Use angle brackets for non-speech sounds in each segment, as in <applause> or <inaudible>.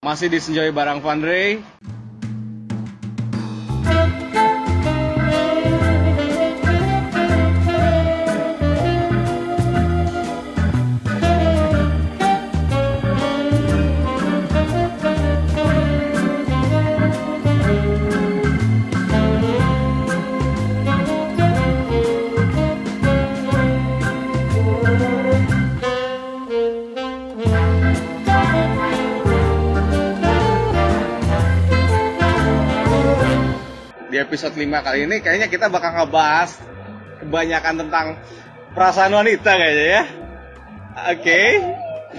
Masih di Senjoy Barang Fundray. Episode 5 kali ini kayaknya kita bakal ngebahas kebanyakan tentang perasaan wanita kayaknya ya. Oke.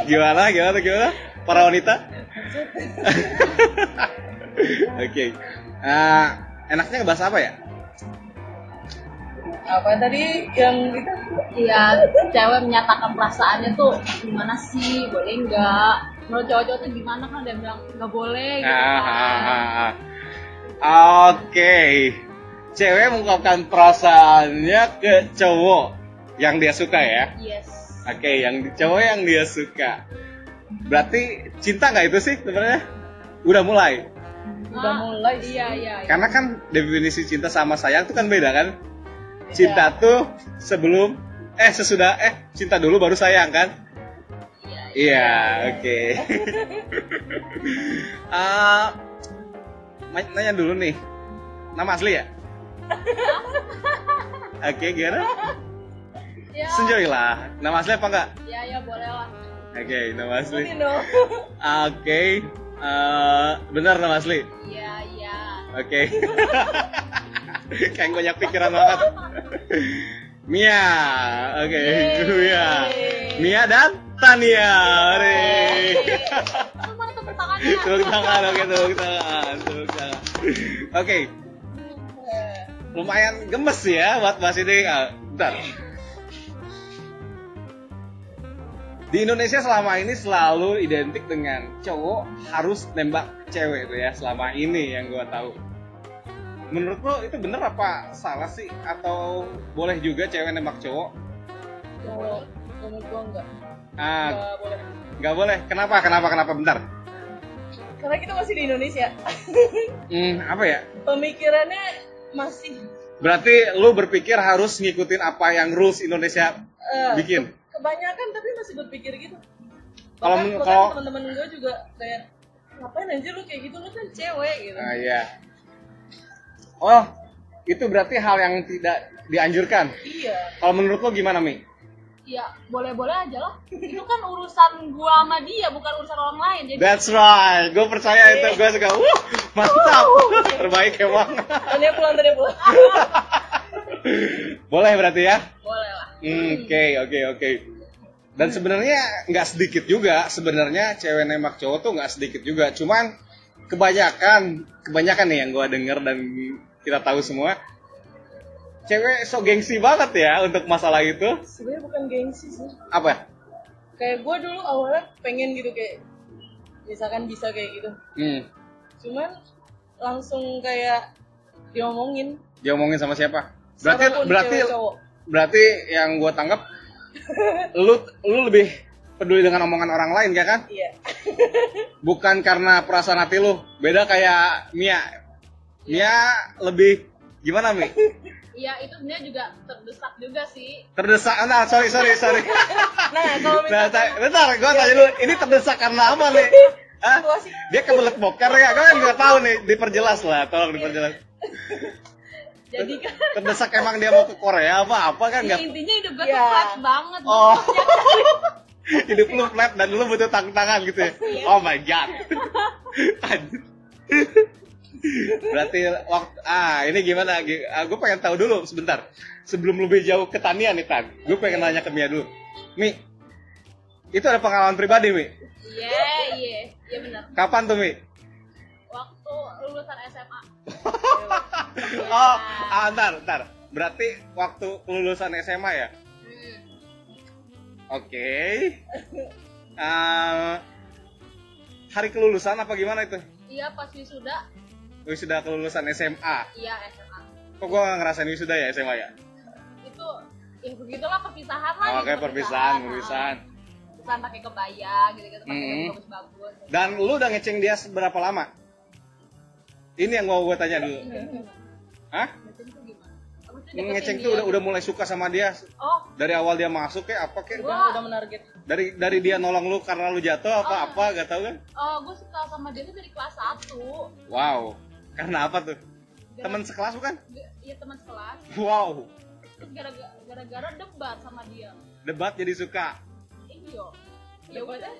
Gimana? Gimana? Gimana? Para wanita? <laughs> Oke. Eh, enaknya ngebahas apa ya? apa tadi yang kita Iya, cewek menyatakan perasaannya tuh gimana sih? Boleh nggak? Menurut cowok-cowok tuh gimana kan dia bilang nggak boleh gitu Ah, kan. ah, ah, ah. Oke. Cewek mengungkapkan perasaannya ke cowok yang dia suka ya. Yes. Oke, yang cowok yang dia suka. Berarti cinta nggak itu sih sebenarnya? Udah mulai. udah Ah, mulai sih. Iya, iya. iya. Karena kan definisi cinta sama sayang itu kan beda kan? Cinta tuh sebelum eh sesudah eh cinta dulu baru sayang kan? Iya, oke. <laughs> Ah, ma- nanya dulu nih. Nama asli ya? <laughs> Oke, gimana? Ya, Senjoy lah. Nama asli apa enggak? ya, ya boleh lah. Oke, nama asli. Sebutin dong. Oke, eh, benar nama asli. Iya, iya. Oke. <laughs> Kayak banyak pikiran banget. Mia, oke, Mia, Mia dan Tania. Hore. Itu mana tepuk? Tepuk tangan, oke, tepuk tangan, tepuk tangan. Oke, lumayan gemes ya buat bahas ini. Ah, bentar. Di Indonesia selama ini selalu identik dengan cowok harus nembak cewek tuh ya selama ini yang gua tahu. Menurut lo itu bener apa salah sih atau boleh juga cewek nembak cowok? Kalau menurut gua enggak. Ah, Enggak boleh. nggak boleh. Kenapa? Kenapa? Kenapa? Bentar. Karena kita masih di Indonesia. Hmm, apa ya? Pemikirannya masih Berarti lu berpikir harus ngikutin apa yang rules Indonesia eh, bikin. kebanyakan tapi masih berpikir gitu. Kalau kalau- teman-teman gue juga kayak ngapain anjir lu kayak gitu lu kan cewek gitu. Nah, iya. Oh, itu berarti hal yang tidak dianjurkan. Iya. Kalau menurut lo gimana, Mi? Ya, boleh-boleh aja lah. Itu kan urusan gua sama dia, bukan urusan orang lain. Jadi That's right. Gue percaya itu. Gue suka. Wuh, mantap. Terbaik emang. Tania pulang tadi pulang. <laughs> Boleh berarti ya? boleh lah. Oke, oke, oke. Dan sebenarnya nggak sedikit juga. Sebenarnya cewek nembak cowok tuh nggak sedikit juga. Cuman kebanyakan, kebanyakan nih yang gue denger dan kita tahu semua, cewek so gengsi banget ya untuk masalah itu. Sebenarnya bukan gengsi sih. Apa? Kayak gue dulu awalnya pengen gitu kayak misalkan bisa kayak gitu. Hmm. Cuman langsung kayak diomongin. Dia ngomongin sama siapa? Berarti Siapa pun, berarti cewek, cowok. berarti yang gue tanggap <laughs> lu lu lebih peduli dengan omongan orang lain ya kan? Iya. <laughs> Bukan karena perasaan hati lu. Beda kayak Mia. Mia lebih gimana Mi? <laughs> Iya, itu sebenarnya juga terdesak juga sih. Terdesak. Nah, sorry sorry sorry. <laughs> Nah, kalau <laughs> Nah, misalkan ta- bentar, gue tanya dulu. Ini terdesak karena apa nih? <laughs> Hah? Dia kebelet boker ya? Gue kan nggak tahu nih. Diperjelas lah, tolong diperjelas. jadi kan Terdesak emang dia mau ke Korea apa apa kan Ya, nggak? intinya hidup gue Iya. tuh flat banget. Oh. Hidup lu flat dan lu butuh tangan gitu ya. Oh my god. Berarti waktu ah ini gimana? gue pengen tahu dulu sebentar. Sebelum lebih jauh ke Tania nih Tan. Gue pengen nanya ke Mia dulu. Mi, itu ada pengalaman pribadi Mi. Iya, iya. Iya benar. Kapan tuh Mi? Waktu lulusan SMA. <laughs> Oh, ah, ntar, ntar. Berarti waktu kelulusan SMA ya? Hmm. Oke. Ah, hari kelulusan apa gimana itu? Iya, pas wisuda. Wisuda kelulusan SMA. Iya, SMA. Kok gua nggak ngerasain wisuda ya SMA ya? Itu ya begitulah perpisahan lah. Oh, gitu, Oke, perpisahan, perpisahan. bukan pakai kebaya gitu-gitu pakai Hmm. bagus-bagus Dan lu udah ngeceng dia seberapa lama? Ini yang mau gue tanya dulu. Hah? ngeceng tuh gimana Maksudnya deketin Ngeceng dia tuh udah gitu. udah mulai suka sama dia oh dari awal dia masuk kayak apa kayak udah Gua- udah menarget dari dari dia nolong lu karena lu jatuh apa Oh. apa gak tau kan? oh gue suka sama dia tuh dari kelas 1 Wow. Karena apa tuh? Teman sekelas bukan? iya teman sekelas Wow. terus gara-gara gara-gara debat sama dia Debat jadi suka. iya ya udah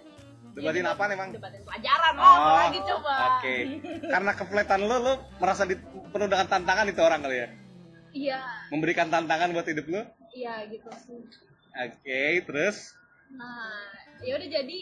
Debatin Ya, apa emang? debatin pelajaran Oh, oh, apa lagi coba Oke. Karena kefletan lu, lu merasa di, penuh dengan tantangan itu orang kali ya? iya Memberikan tantangan buat hidup lu? iya gitu sih Oke, terus? Nah, ya udah jadi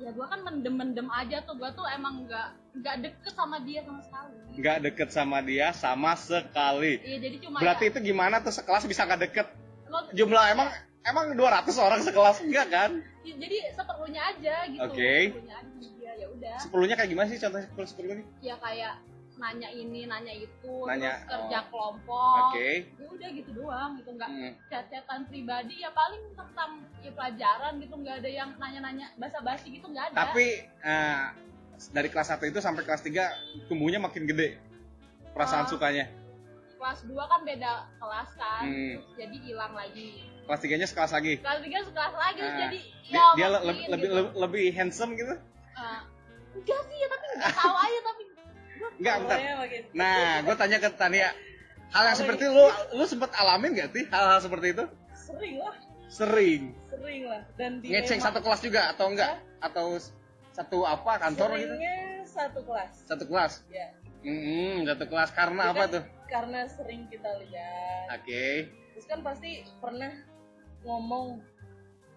ya gua kan mendem-mendem aja tuh gua tuh emang nggak nggak deket sama dia sama sekali. Nggak deket sama dia sama sekali. Iya jadi cuma Berarti ya, itu gimana tuh sekelas bisa nggak deket? lo- Jumlah emang emang 200 orang sekelas enggak kan? ya, jadi seperlunya aja gitu. Oke. Seperlunya aja sama dia ya udah. Sepuluhnya kayak gimana sih contohnya sepuluh sepuluhnya? Ya kayak nanya ini nanya itu Nanya, terus kerja oh. kelompok. Oke. Ya udah gitu doang gitu nggak Hmm. chat-chatan pribadi ya paling tentang ya pelajaran gitu nggak ada yang nanya-nanya basa-basi gitu nggak ada. Tapi eh, dari kelas 1 itu sampai kelas 3 tumbuhnya makin gede. Perasaan Oh. sukanya. kelas 2 kan beda kelas kan. Hmm. Terus jadi hilang lagi. Kelas 3-nya sekelas lagi. kelas tiga sekelas lagi terus Nah, jadi Dia, ya dia le- makin lebih, lebih, gitu. lebih, lebih handsome gitu? Eh, enggak sih ya tapi enggak tahu aja tapi Enggak, bentar. Nah, gue tanya ke Tania, hal yang Apa seperti ini? lu, lu sempet alamin gak sih hal-hal seperti itu? sering lah Sering. sering lah dan di Ngeceng satu kelas juga atau enggak? Atau s- satu apa kantor gitu? seringnya satu kelas Satu kelas. ya Hmm, satu kelas karena Itu apa kan tuh? karena sering kita lihat Oke. terus kan pasti pernah ngomong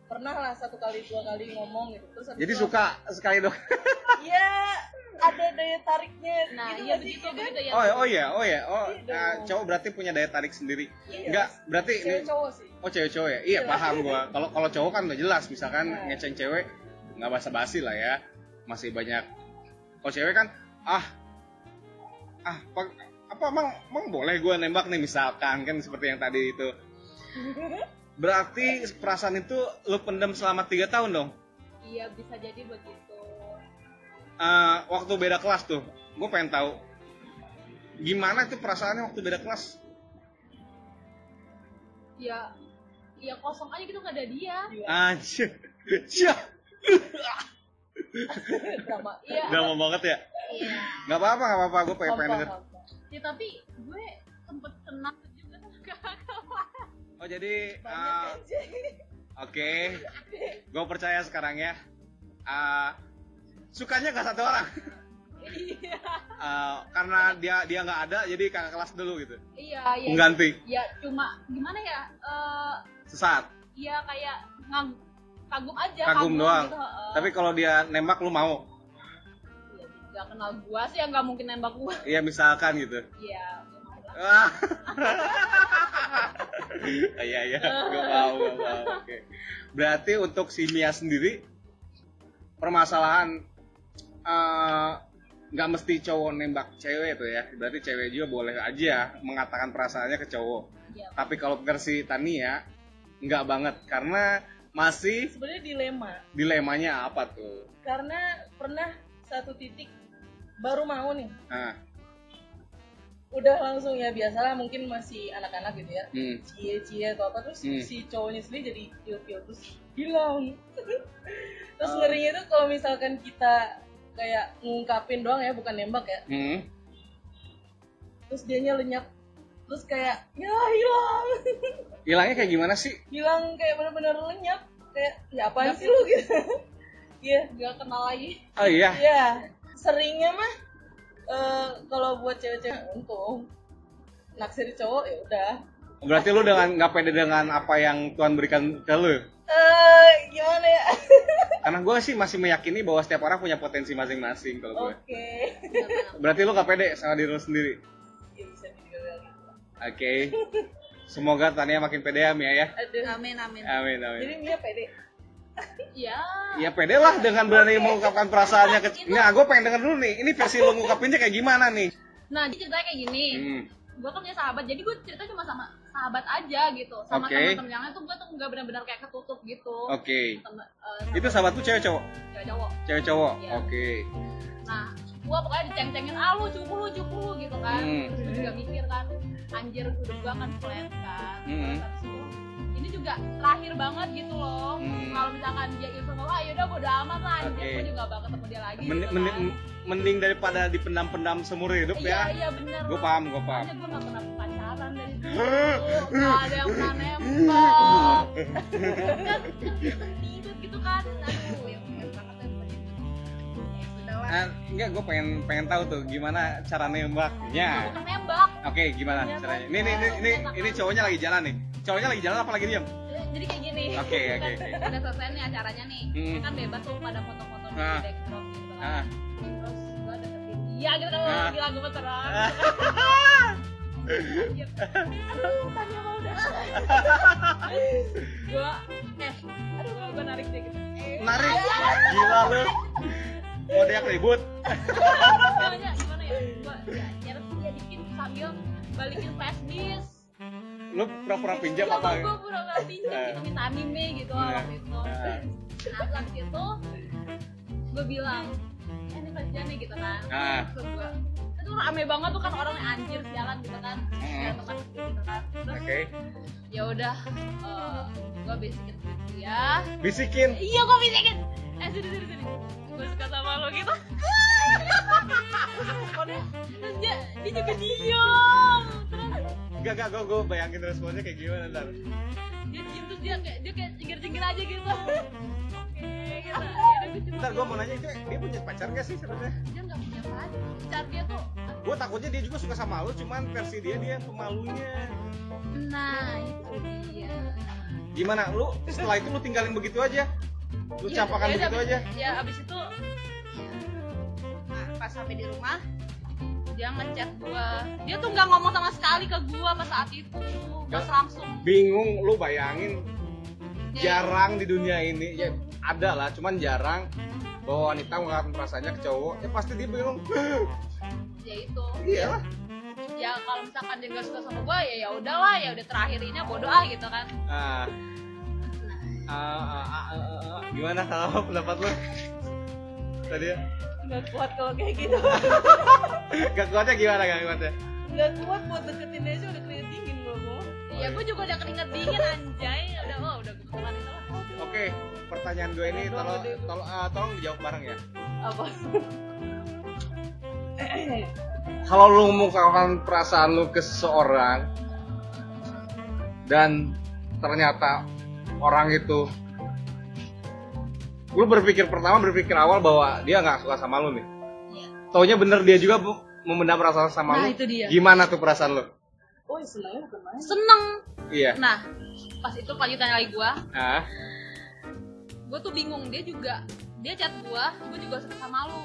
pernah lah satu kali dua kali ngomong gitu terus Jadi suka sekali dong. ya <laughs> ada daya tariknya nah gitu iya sih, begitu ya kan? begitu ya Oh, oh iya, oh iya. Oh, Iya nah, cowok berarti punya daya tarik sendiri. Iya. Enggak, berarti cewek ini cowok sih Oh cewek-cewek ya? Iya Iya. paham gua. Kalau kalau cowok kan udah jelas, misalkan Nah. ngeceng cewek nggak basa-basi lah ya, masih banyak. Kalau cewek kan ah ah apa, apa emang emang boleh gua nembak nih misalkan kan seperti yang tadi itu. <laughs> Berarti perasaan itu lu pendem selama tiga tahun dong. iya bisa jadi begitu Eh, waktu beda kelas tuh, gue pengen tahu gimana tuh perasaannya waktu beda kelas. ya ya kosong aja gitu nggak ada dia Anjir, <laughs> Cia. drama iya drama banget ya. iya Nggak apa-apa, nggak apa-apa. Gue pengen, pengen denger. ya tapi gue sempet kenal juga sama kakak Oh jadi, banyak uh, aja oke, gue percaya sekarang ya. Uh, sukanya nggak satu orang, iya Uh, karena dia dia nggak ada, jadi kakak kelas dulu gitu. iya iya Pengganti, ya cuma gimana ya eh sesaat. ya kayak ngag kagum aja Kagum doang. gitu, heeh. Tapi kalau dia nembak lu mau, ya, nggak kenal gua sih ya nggak mungkin nembak gua Iya misalkan gitu. iya mau. Ah. <laughs> Iya iya, gue tahu, gue tahu. Oke. Berarti untuk si Mia sendiri permasalahan eh, nggak mesti cowok nembak cewek itu ya. Berarti cewek juga boleh aja mengatakan perasaannya ke cowok. Iya. Tapi kalau versi Tania nggak banget karena masih sebenarnya dilema dilemanya apa tuh? karena pernah satu titik baru mau nih udah langsung ya biasalah mungkin masih anak-anak gitu ya hmm. cie cie atau apa terus Hmm. si cowoknya sendiri jadi feel terus hilang <laughs> terus Oh. ngerinya tuh kalau misalkan kita kayak ngungkapin doang ya bukan nembak ya. Hmm. terus dianya lenyap. Terus kayak ya hilang. <laughs> Hilangnya kayak gimana sih? hilang kayak bener-bener lenyap. Kayak ya apa sih lu? gitu <laughs> iya nggak kenal lagi. Oh iya. iya. Seringnya mah eh, kalau buat cewek-cewek untung naksir cowok ya udah Berarti lu dengan nggak pede dengan apa yang Tuhan berikan ke lu? eh gimana ya <laughs> Karena gue sih masih meyakini bahwa setiap orang punya potensi masing-masing kalau gue. oke Berarti lu gak pede sama diri lu sendiri. ya bisa dibilang gitu Oke. Semoga Tania makin pede ya Mia ya. aduh amin amin Amin amin. jadi Mia pede ya Ya pede lah dengan berani mengungkapkan perasaannya ke. Nggak, gue pengen denger dulu nih. Ini versi lu ngungkapinnya kayak gimana nih? nah jadi ceritanya kayak gini Hmm. gue kan punya sahabat jadi gue cerita cuma sama sahabat aja gitu sama Oke. teman-teman yang lain tuh gue tuh nggak benar-benar kayak ketutup gitu Oke. Temen- eh, Itu sahabat tuh cewek cowok? cewek cowok Cewek cowok. Iya. Oke. nah gue pokoknya diceng-cengin ah lu cupu lu cupu lu gitu kan Hmm. terus gue juga mikir kan anjir hidup gue kan flat kan Hmm. Terus habis itu, ini juga terakhir banget gitu loh Hmm. kalau misalkan dia ilfil sama ah yaudah bodo amat lah anjir Oke. gue juga gak bakal ketemu dia lagi Men- gitu kan. mending daripada dipendam-pendam seumur hidup iya ya. iya bener Gue paham, gue paham. Gue gak pernah pacaran dari dulu Gak ada yang pernah nembak Kan ribet gitu kan Aduh yang banget Ah, enggak, gue pengen pengen tahu tuh gimana cara nembaknya. Bukan nembak Oke, gimana Iya, caranya? Ini ini ini ini, ini cowoknya lagi jalan nih. Cowoknya lagi jalan apa lagi diam? Jadi kayak gini Oke, oke, oke. Udah selesai nih acaranya nih Hmm. Kan bebas tuh pada foto-foto di Ah. backdrop gitu kan Ah. Terus gue deketin dia gitu kan Ah. Lagi lagu Anjir. <laughs> Aduh, tanya mau udah Gue Eh, aduh gue narik dia gitu Narik. Gila lu. Mau dia ribut. Gimana, gimana ya? Gua ya, dia dikit sambil balikin. Lu pura-pura pinjam Iya, apa? Gue pura-pura pinjam Eh. gitu minta anime gitu Iya. waktu itu. Nah, itu gue bilang, eh ini disk nih gitu kan. Ah. Terus gue, itu rame banget tuh kan orang yang anjir sialan gitu kan. Ya, tempat gitu kan. Terus Oke. ya udah, eh, gue bisikin dia. Bisikin. Iya, gue bisikin. Eh, sini, sini, sini. Gue suka sama lo gitu. Terus dia, dia juga diem. Terus Enggak, enggak, gue, gue bayangin responnya kayak gimana ntar. dia diem terus dia kayak dia kayak cengir-cengir aja gitu. Oke, gitu. Ntar gue mau nanya itu dia punya pacar gak sih sebenarnya? Pacar dia tuh Gue takutnya dia juga suka sama lu, cuman versi dia dia pemalunya. nah itu dia Gimana? Lu setelah itu lu tinggalin begitu aja? Lu capakan ya udah, begitu abis- aja? ya abis itu nah, pas sampai di rumah dia ngechat gua dia tuh nggak ngomong sama sekali ke gua pas saat itu pas langsung Bingung, lu bayangin Ya, jarang di dunia ini ya ada lah cuman jarang bahwa wanita mengungkapkan perasaannya ke cowok ya pasti dia bingung. <laughs> Ya itu. Iya ya kalau misalkan dia nggak suka sama gua ya ya udahlah ya udah terakhir ini bodoh ah gitu kan. Ah. Ah, ah, ah, ah, ah. gimana kalau <laughs> pendapat lu? Tadi ya? Nggak kuat kalau kayak gitu. <laughs> Gak kuatnya gimana gak kuatnya? Nggak kuat buat deketin dia aja udah keringet dingin gue mau ya gua juga udah keringet dingin anjay. Udah oh udah itu lah oke pertanyaan gue ini tolong tolong ah, tolong dijawab bareng ya. Apa? <clears throat> Kalau lu mengungkapkan perasaan lu ke seseorang dan ternyata orang itu lu berpikir pertama berpikir awal bahwa dia nggak suka sama lu nih. Iya. taunya bener dia juga bu- memendam perasaan sama Nah, lu. itu dia. gimana tuh perasaan lu? Oh main. Seneng. Iya. Nah pas itu lanjutannya lagi gua ah gue tuh bingung dia juga dia chat gua gue juga suka sama lu.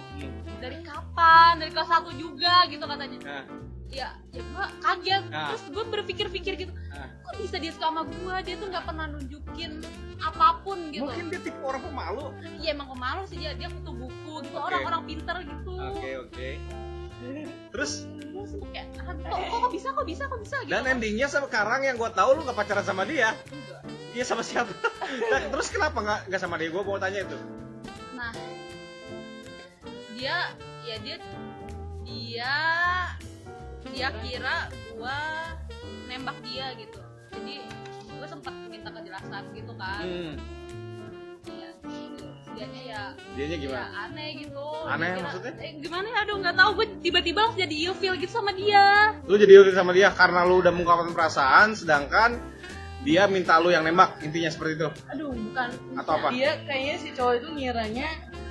Dari kapan? Dari kelas 1 juga gitu katanya. Ah ya ya gue kaget. Ah. terus gue berpikir-pikir gitu kok bisa dia suka sama gue dia tuh nggak pernah nunjukin apa pun gitu. Mungkin dia tipe orang pemalu. Ya emang pemalu sih dia dia kutu buku gitu orang-orang pinter gitu. Oke oke. Terus? Terus kayak ah, kok, kok, bisa kok bisa kok bisa? Gitu. dan endingnya sekarang yang gue tahu lu gak pacaran sama dia. Iya sama siapa Nah, terus kenapa nggak nggak sama dia gue mau tanya itu. Nah dia ya dia dia dia kira gua nembak dia gitu. Jadi gua sempat minta kejelasan gitu kan. Hmm. ya gitu. dianya ya dianya ya gimana? aneh gitu. Aneh Dikira- maksudnya? eh, gimana ya? Aduh nggak tahu. Gue tiba-tiba langsung jadi ilfeel gitu sama dia. Lu jadi iri sama dia karena lu udah mengungkapkan perasaan sedangkan dia minta lu yang nembak intinya seperti itu. Aduh bukan. Atau apa? Dia kayaknya si cowok itu ngiranya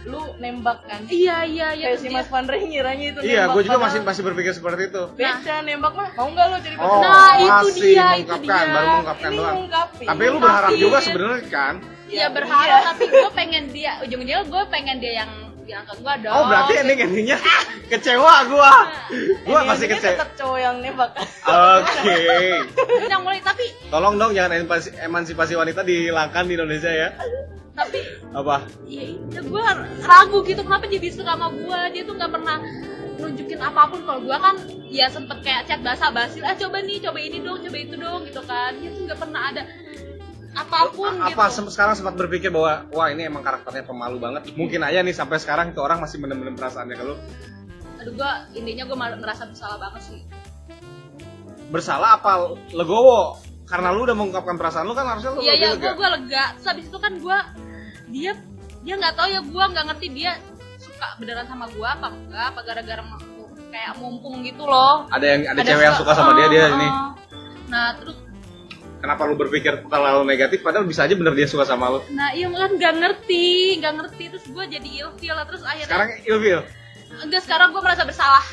lu nembak kan? Iya iya iya. Kayak si Mas Pandre ngiranya itu iya gue juga masih masih berpikir seperti itu. Beda nembak mah. Mau nggak lu jadi oh pacar Nah, itu masih dia, itu mengungkapkan dia. baru mengungkapkan ini doang. ngungkapin. Tapi lu berharap juga sebenarnya kan? Ya Ya, berharap iya. tapi gue pengen dia ujung-ujungnya gue pengen dia yang bilang ke gue dong oh berarti ending endingnya kecewa gua. Gua Ini masih kecewa tetap cowok yang nembak. Oke. Udah mulai tapi tolong dong jangan emansipasi, emansipasi wanita dihilangkan di Indonesia ya. Tapi apa? Ya, ya gue ragu gitu kenapa dia bisa sama gue dia tuh nggak pernah nunjukin apa pun. Kalau gue kan ya sempet kayak chat basa basi ah coba nih coba ini dong coba itu dong gitu kan. Dia tuh nggak pernah ada apa pun apa gitu. sekarang sempat berpikir bahwa wah ini emang karakternya pemalu banget. Mungkin aja nih sampai sekarang itu orang masih bener-bener perasaannya kalau aduh gue intinya gue merasa bersalah banget sih. Bersalah apa legowo? Karena lu udah mengungkapkan perasaan lu kan harusnya lu iya iya gue lega. gue lega. Terus habis itu kan gue dia dia nggak tahu ya gue nggak ngerti dia suka beneran sama gue apa enggak apa gara-gara kayak mumpung gitu loh. Ada yang ada, cewek yang suka sama dia dia Uh, ini. uh. nah terus kenapa lu berpikir terlalu negatif? Padahal bisa aja bener dia suka sama lu. Nah iya kan nggak ngerti nggak ngerti. Terus gue jadi ilfeel lah terus akhirnya sekarang ilfil? Enggak sekarang gue merasa bersalah.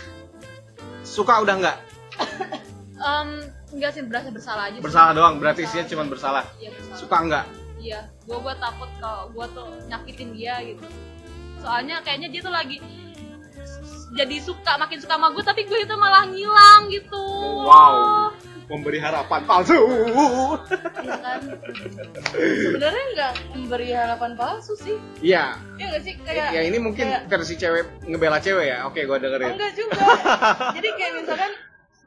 Suka udah nggak? Em, enggak sih berasa bersalah aja sih. bersalah doang berarti isinya cuma bersalah? Iya bersalah. Suka nggak? Iya gue gue takut kalau gue tuh nyakitin dia gitu. Soalnya kayaknya dia tuh lagi jadi suka makin suka sama gue tapi gue itu malah ngilang gitu. Wow. Memberi harapan palsu. Iya kan sebenarnya nggak memberi harapan palsu sih. Iya. Ya nggak sih? Kayak ya ini mungkin kayak- versi cewek ngebela cewek ya? Oke gua dengerin. Enggak juga. <laughs> Jadi kayak misalkan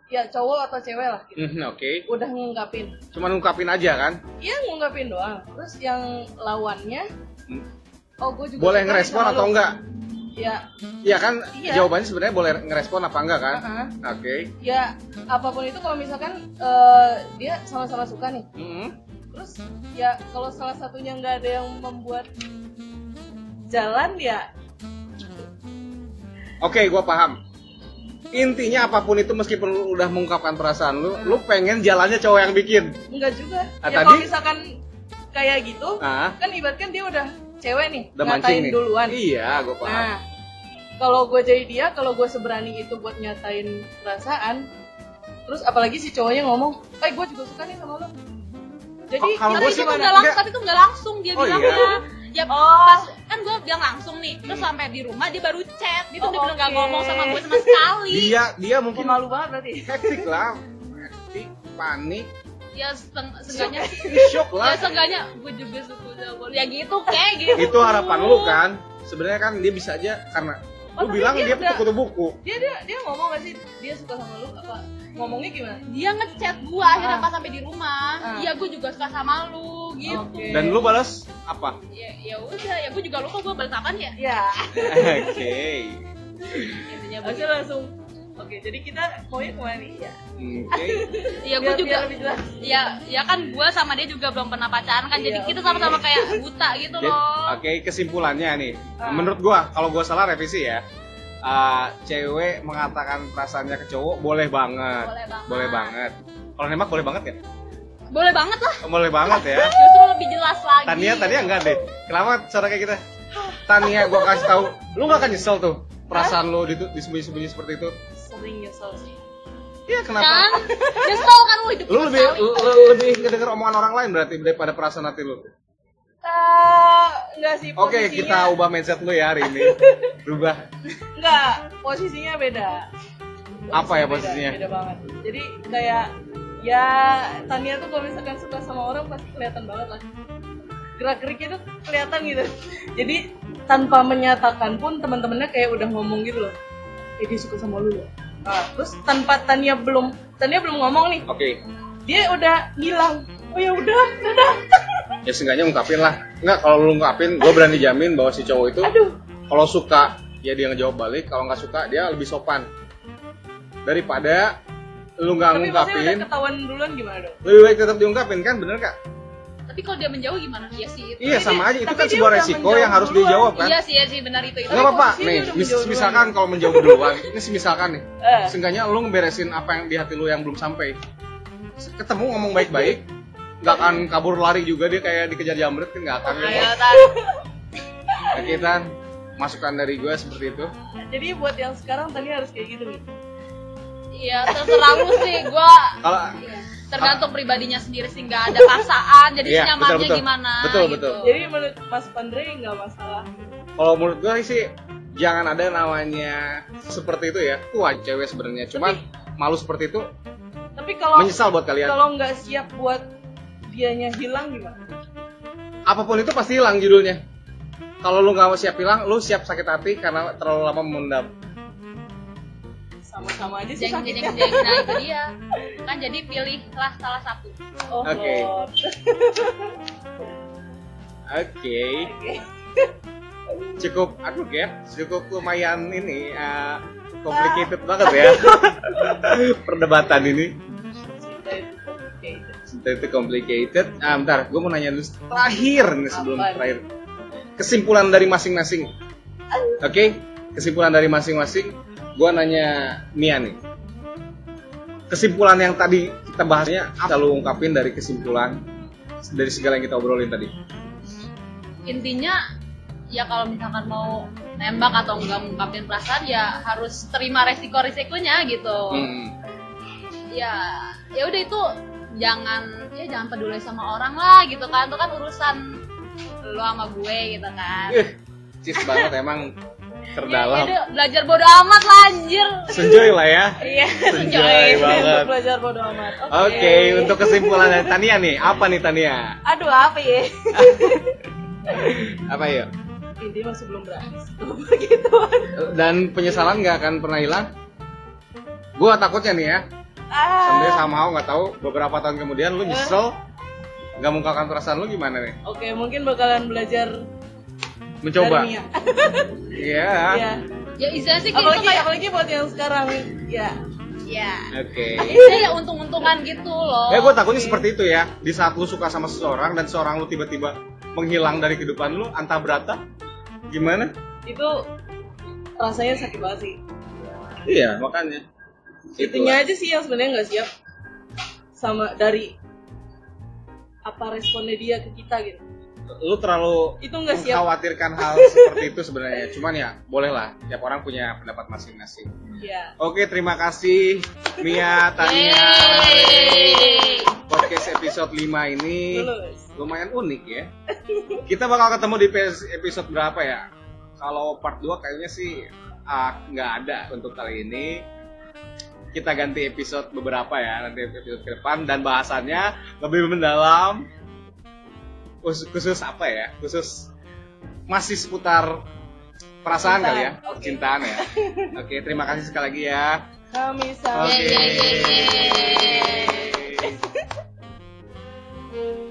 ya cowok atau cewek lah gitu. Mhm, oke. Udah ngungkapin. Cuman ungkapin aja kan? Iya ngungkapin doang. Terus yang lawannya Hmm. oh gue juga boleh ngerespon atau enggak ya Iya kan Iya. jawabannya sebenarnya boleh ngerespon apa enggak kan? Uh-uh. oke. Ya apa pun itu kalau misalkan eh, dia sama-sama suka nih. Mhm. terus ya kalau salah satunya nggak ada yang membuat jalan ya. Oke gua paham. Intinya apa pun itu meskipun lu udah mengungkapkan perasaan lu lu pengen jalannya cowok yang bikin. Enggak juga. Ah, ya tadi- kalau misalkan kayak gitu ah. kan ibaratkan dia udah cewek nih udah mancing ngatain nih? duluan. Iya gua paham. Nah kalau gue jadi dia kalau gue seberani itu buat nyatain perasaan terus apalagi si cowoknya ngomong eh gue juga suka nih sama lo. Jadi Oh, tapi itu nggak langsung Enggak. tapi itu nggak langsung dia Oh, bilang iya? ya Oh. pas kan gue bilang langsung nih terus sampai di rumah dia baru chat dia tuh Oh, bener nggak oke. ngomong sama gue sama sekali. Dia dia mungkin Pemalu banget berarti. hektik lah. Hektik panik <laughs> ya seenggaknya shock ya lah. Seenggaknya gue juga suka sama lo. ya gitu kayak gitu. Itu harapan lu kan? Sebenarnya kan dia bisa aja karena Oh, lu bilang dia dia kutu buku. Dia dia dia ngomong gak sih? Dia suka sama lu apa? Ngomongnya gimana? Dia ngechat gue akhirnya Ah. pas sampai di rumah. Ah. iya gue juga suka sama lu gitu. Oke. dan lu balas apa? Ya ya udah ya gue juga lupa gue balas apaan ya. Ya. <laughs> Oke. Intinya Harusnya begitu langsung oke jadi kita maunya ke mana nih ya? Oke. Ya gue juga biar lebih jelas. ya ya kan gue sama dia juga belum pernah pacaran kan jadi Iya, kita sama-sama kayak buta gitu loh. oke kesimpulannya nih. Ah. menurut gua kalau gua salah revisi ya Ah, cewek mengatakan perasaannya ke cowok boleh banget. Boleh banget. kalau nembak boleh banget ya boleh banget lah. Oh, boleh banget ya. <laughs> Justru lebih jelas lagi. Tania Tania enggak deh? Kenapa suara kayak kita? Tania gua kasih tahu. Lu gak akan nyesel tuh perasaan lu di- disembunyi-sembunyi seperti itu sering nyesel sih. Iya kenapa? Kan? <laughs> Nyesel kan lu hidup lu lebih sekali. lu, lu lebih ngedenger omongan orang lain berarti daripada perasaan hati lu. Eh, enggak sih oke posisinya kita ubah mindset lu ya hari ini. <laughs> Rubah enggak posisinya beda. Apa ya beda, posisinya? beda banget. Jadi kayak ya Tania tuh kalau misalkan suka sama orang pasti kelihatan banget lah. Gerak geriknya tuh kelihatan gitu. <laughs> Jadi tanpa menyatakan pun teman-temannya kayak udah ngomong gitu loh. Eh dia suka sama lu loh nah, terus tanpa Tania belum Tania belum ngomong nih. Oke. Dia udah ngilang oh ya udah dadah <laughs> ya seenggaknya ungkapin lah. Nggak kalau lu ungkapin gue berani jamin bahwa si cowok itu aduh. kalau suka ya dia ngejawab balik. Kalau nggak suka dia lebih sopan. Daripada lu nggak tapi udah ngungkapin ketahuan duluan gimana dong? Lebih baik tetap diungkapin kan? Bener kak tapi kalau dia menjauh gimana? Ya sih itu iya sama aja itu kan sebuah resiko yang harus duluan. dijawab kan? Iya sih iya sih benar itu. Itu nggak apa-apa. nih mis- misalkan kalau menjauh duluan. Ini sih misalkan nih. Eh. Seenggaknya lu ngeberesin apa yang di hati lu yang belum sampai. Ketemu ngomong baik-baik. Nggak akan kabur lari juga dia kayak dikejar jamret kan nggak akan. Ayo tan. <laughs> Nah, kita masukan dari gue seperti itu. Jadi buat yang sekarang tadi harus kayak gitu nih iya terserah lu sih. Gua kalau tergantung pribadinya sendiri sih nggak ada paksaan jadi Iya, nyamannya betul, betul. gimana Betul, gitu. betul. jadi menurut Mas Pandre nggak masalah? Kalau menurut gue sih jangan ada namanya seperti itu ya. Kuat cewek sebenarnya. Cuman malu seperti itu tapi kalau menyesal buat kalian. kalau nggak siap buat dianya hilang gimana? Apa pun itu pasti hilang judulnya. Kalau lu nggak siap hilang lu siap sakit hati karena terlalu lama memendam sama-sama aja sih jeng jeng jeng nah itu dia kan jadi pilihlah salah satu oh Oke. Lord. Oke. Cukup aku get, cukup lumayan ini uh, complicated banget ya. <laughs> Perdebatan ini. cinta itu complicated Cinta itu complicated. Ah, bentar, gue mau nanya dulu terakhir nih sebelum Apaan? terakhir. Kesimpulan dari masing-masing. Oke, kesimpulan dari masing-masing. Gue nanya Mia nih. Kesimpulan yang tadi kita bahasnya, apa lu ungkapin dari kesimpulan dari segala yang kita obrolin tadi? intinya ya kalau misalkan mau nembak atau enggak mengungkapin perasaan ya harus terima resiko risikonya gitu Hmm. ya ya udah itu jangan ya jangan peduli sama orang lah gitu kan itu kan urusan lo sama gue gitu kan Eh, cis banget emang ya, terdalam. udah, belajar bodo amat lah anjir Senjoy lah ya. iya Senjoy banget. <laughs> belajar bodo amat Oke, untuk kesimpulan dari Tania nih, apa nih Tania? aduh apa ya <laughs> Apa ya? ini masih belum berakhir <laughs> gitu Dan penyesalan nggak akan pernah hilang? Gua takutnya nih ya, sampai ah sama mau nggak tahu beberapa tahun kemudian lu nyesel nggak mengungkapkan perasaan lu gimana nih? oke mungkin bakalan belajar Mencoba. <laughs> Iya. Iya. ya istilahnya sih apalagi kayak apalagi buat yang sekarang ya ya Oke. istilahnya ya untung-untungan gitu loh Ya gue takutnya seperti itu ya. Di saat lu suka sama seseorang dan seorang lu tiba-tiba menghilang dari kehidupan lu, antah berata, gimana? itu rasanya sakit banget sih Iya, makanya. itunya aja sih yang sebenarnya nggak siap sama dari apa responnya dia ke kita gitu Lu terlalu itu siap mengkhawatirkan hal <laughs> seperti itu sebenarnya. Cuman ya, boleh lah. Tiap orang punya pendapat masing-masing. ya Oke, terima kasih Mia, Tania. Podcast episode 5 ini lulus lumayan unik ya. Kita bakal ketemu di episode berapa ya? Kalau part 2 kayaknya sih ah, nggak ada untuk kali ini. Kita ganti episode beberapa ya, nanti episode ke depan dan bahasannya lebih mendalam khusus, apa ya khusus masih seputar perasaan Cintaan. kali ya okay. cintaan ya <laughs> oke okay, terima kasih sekali lagi ya kami sama okay. <laughs>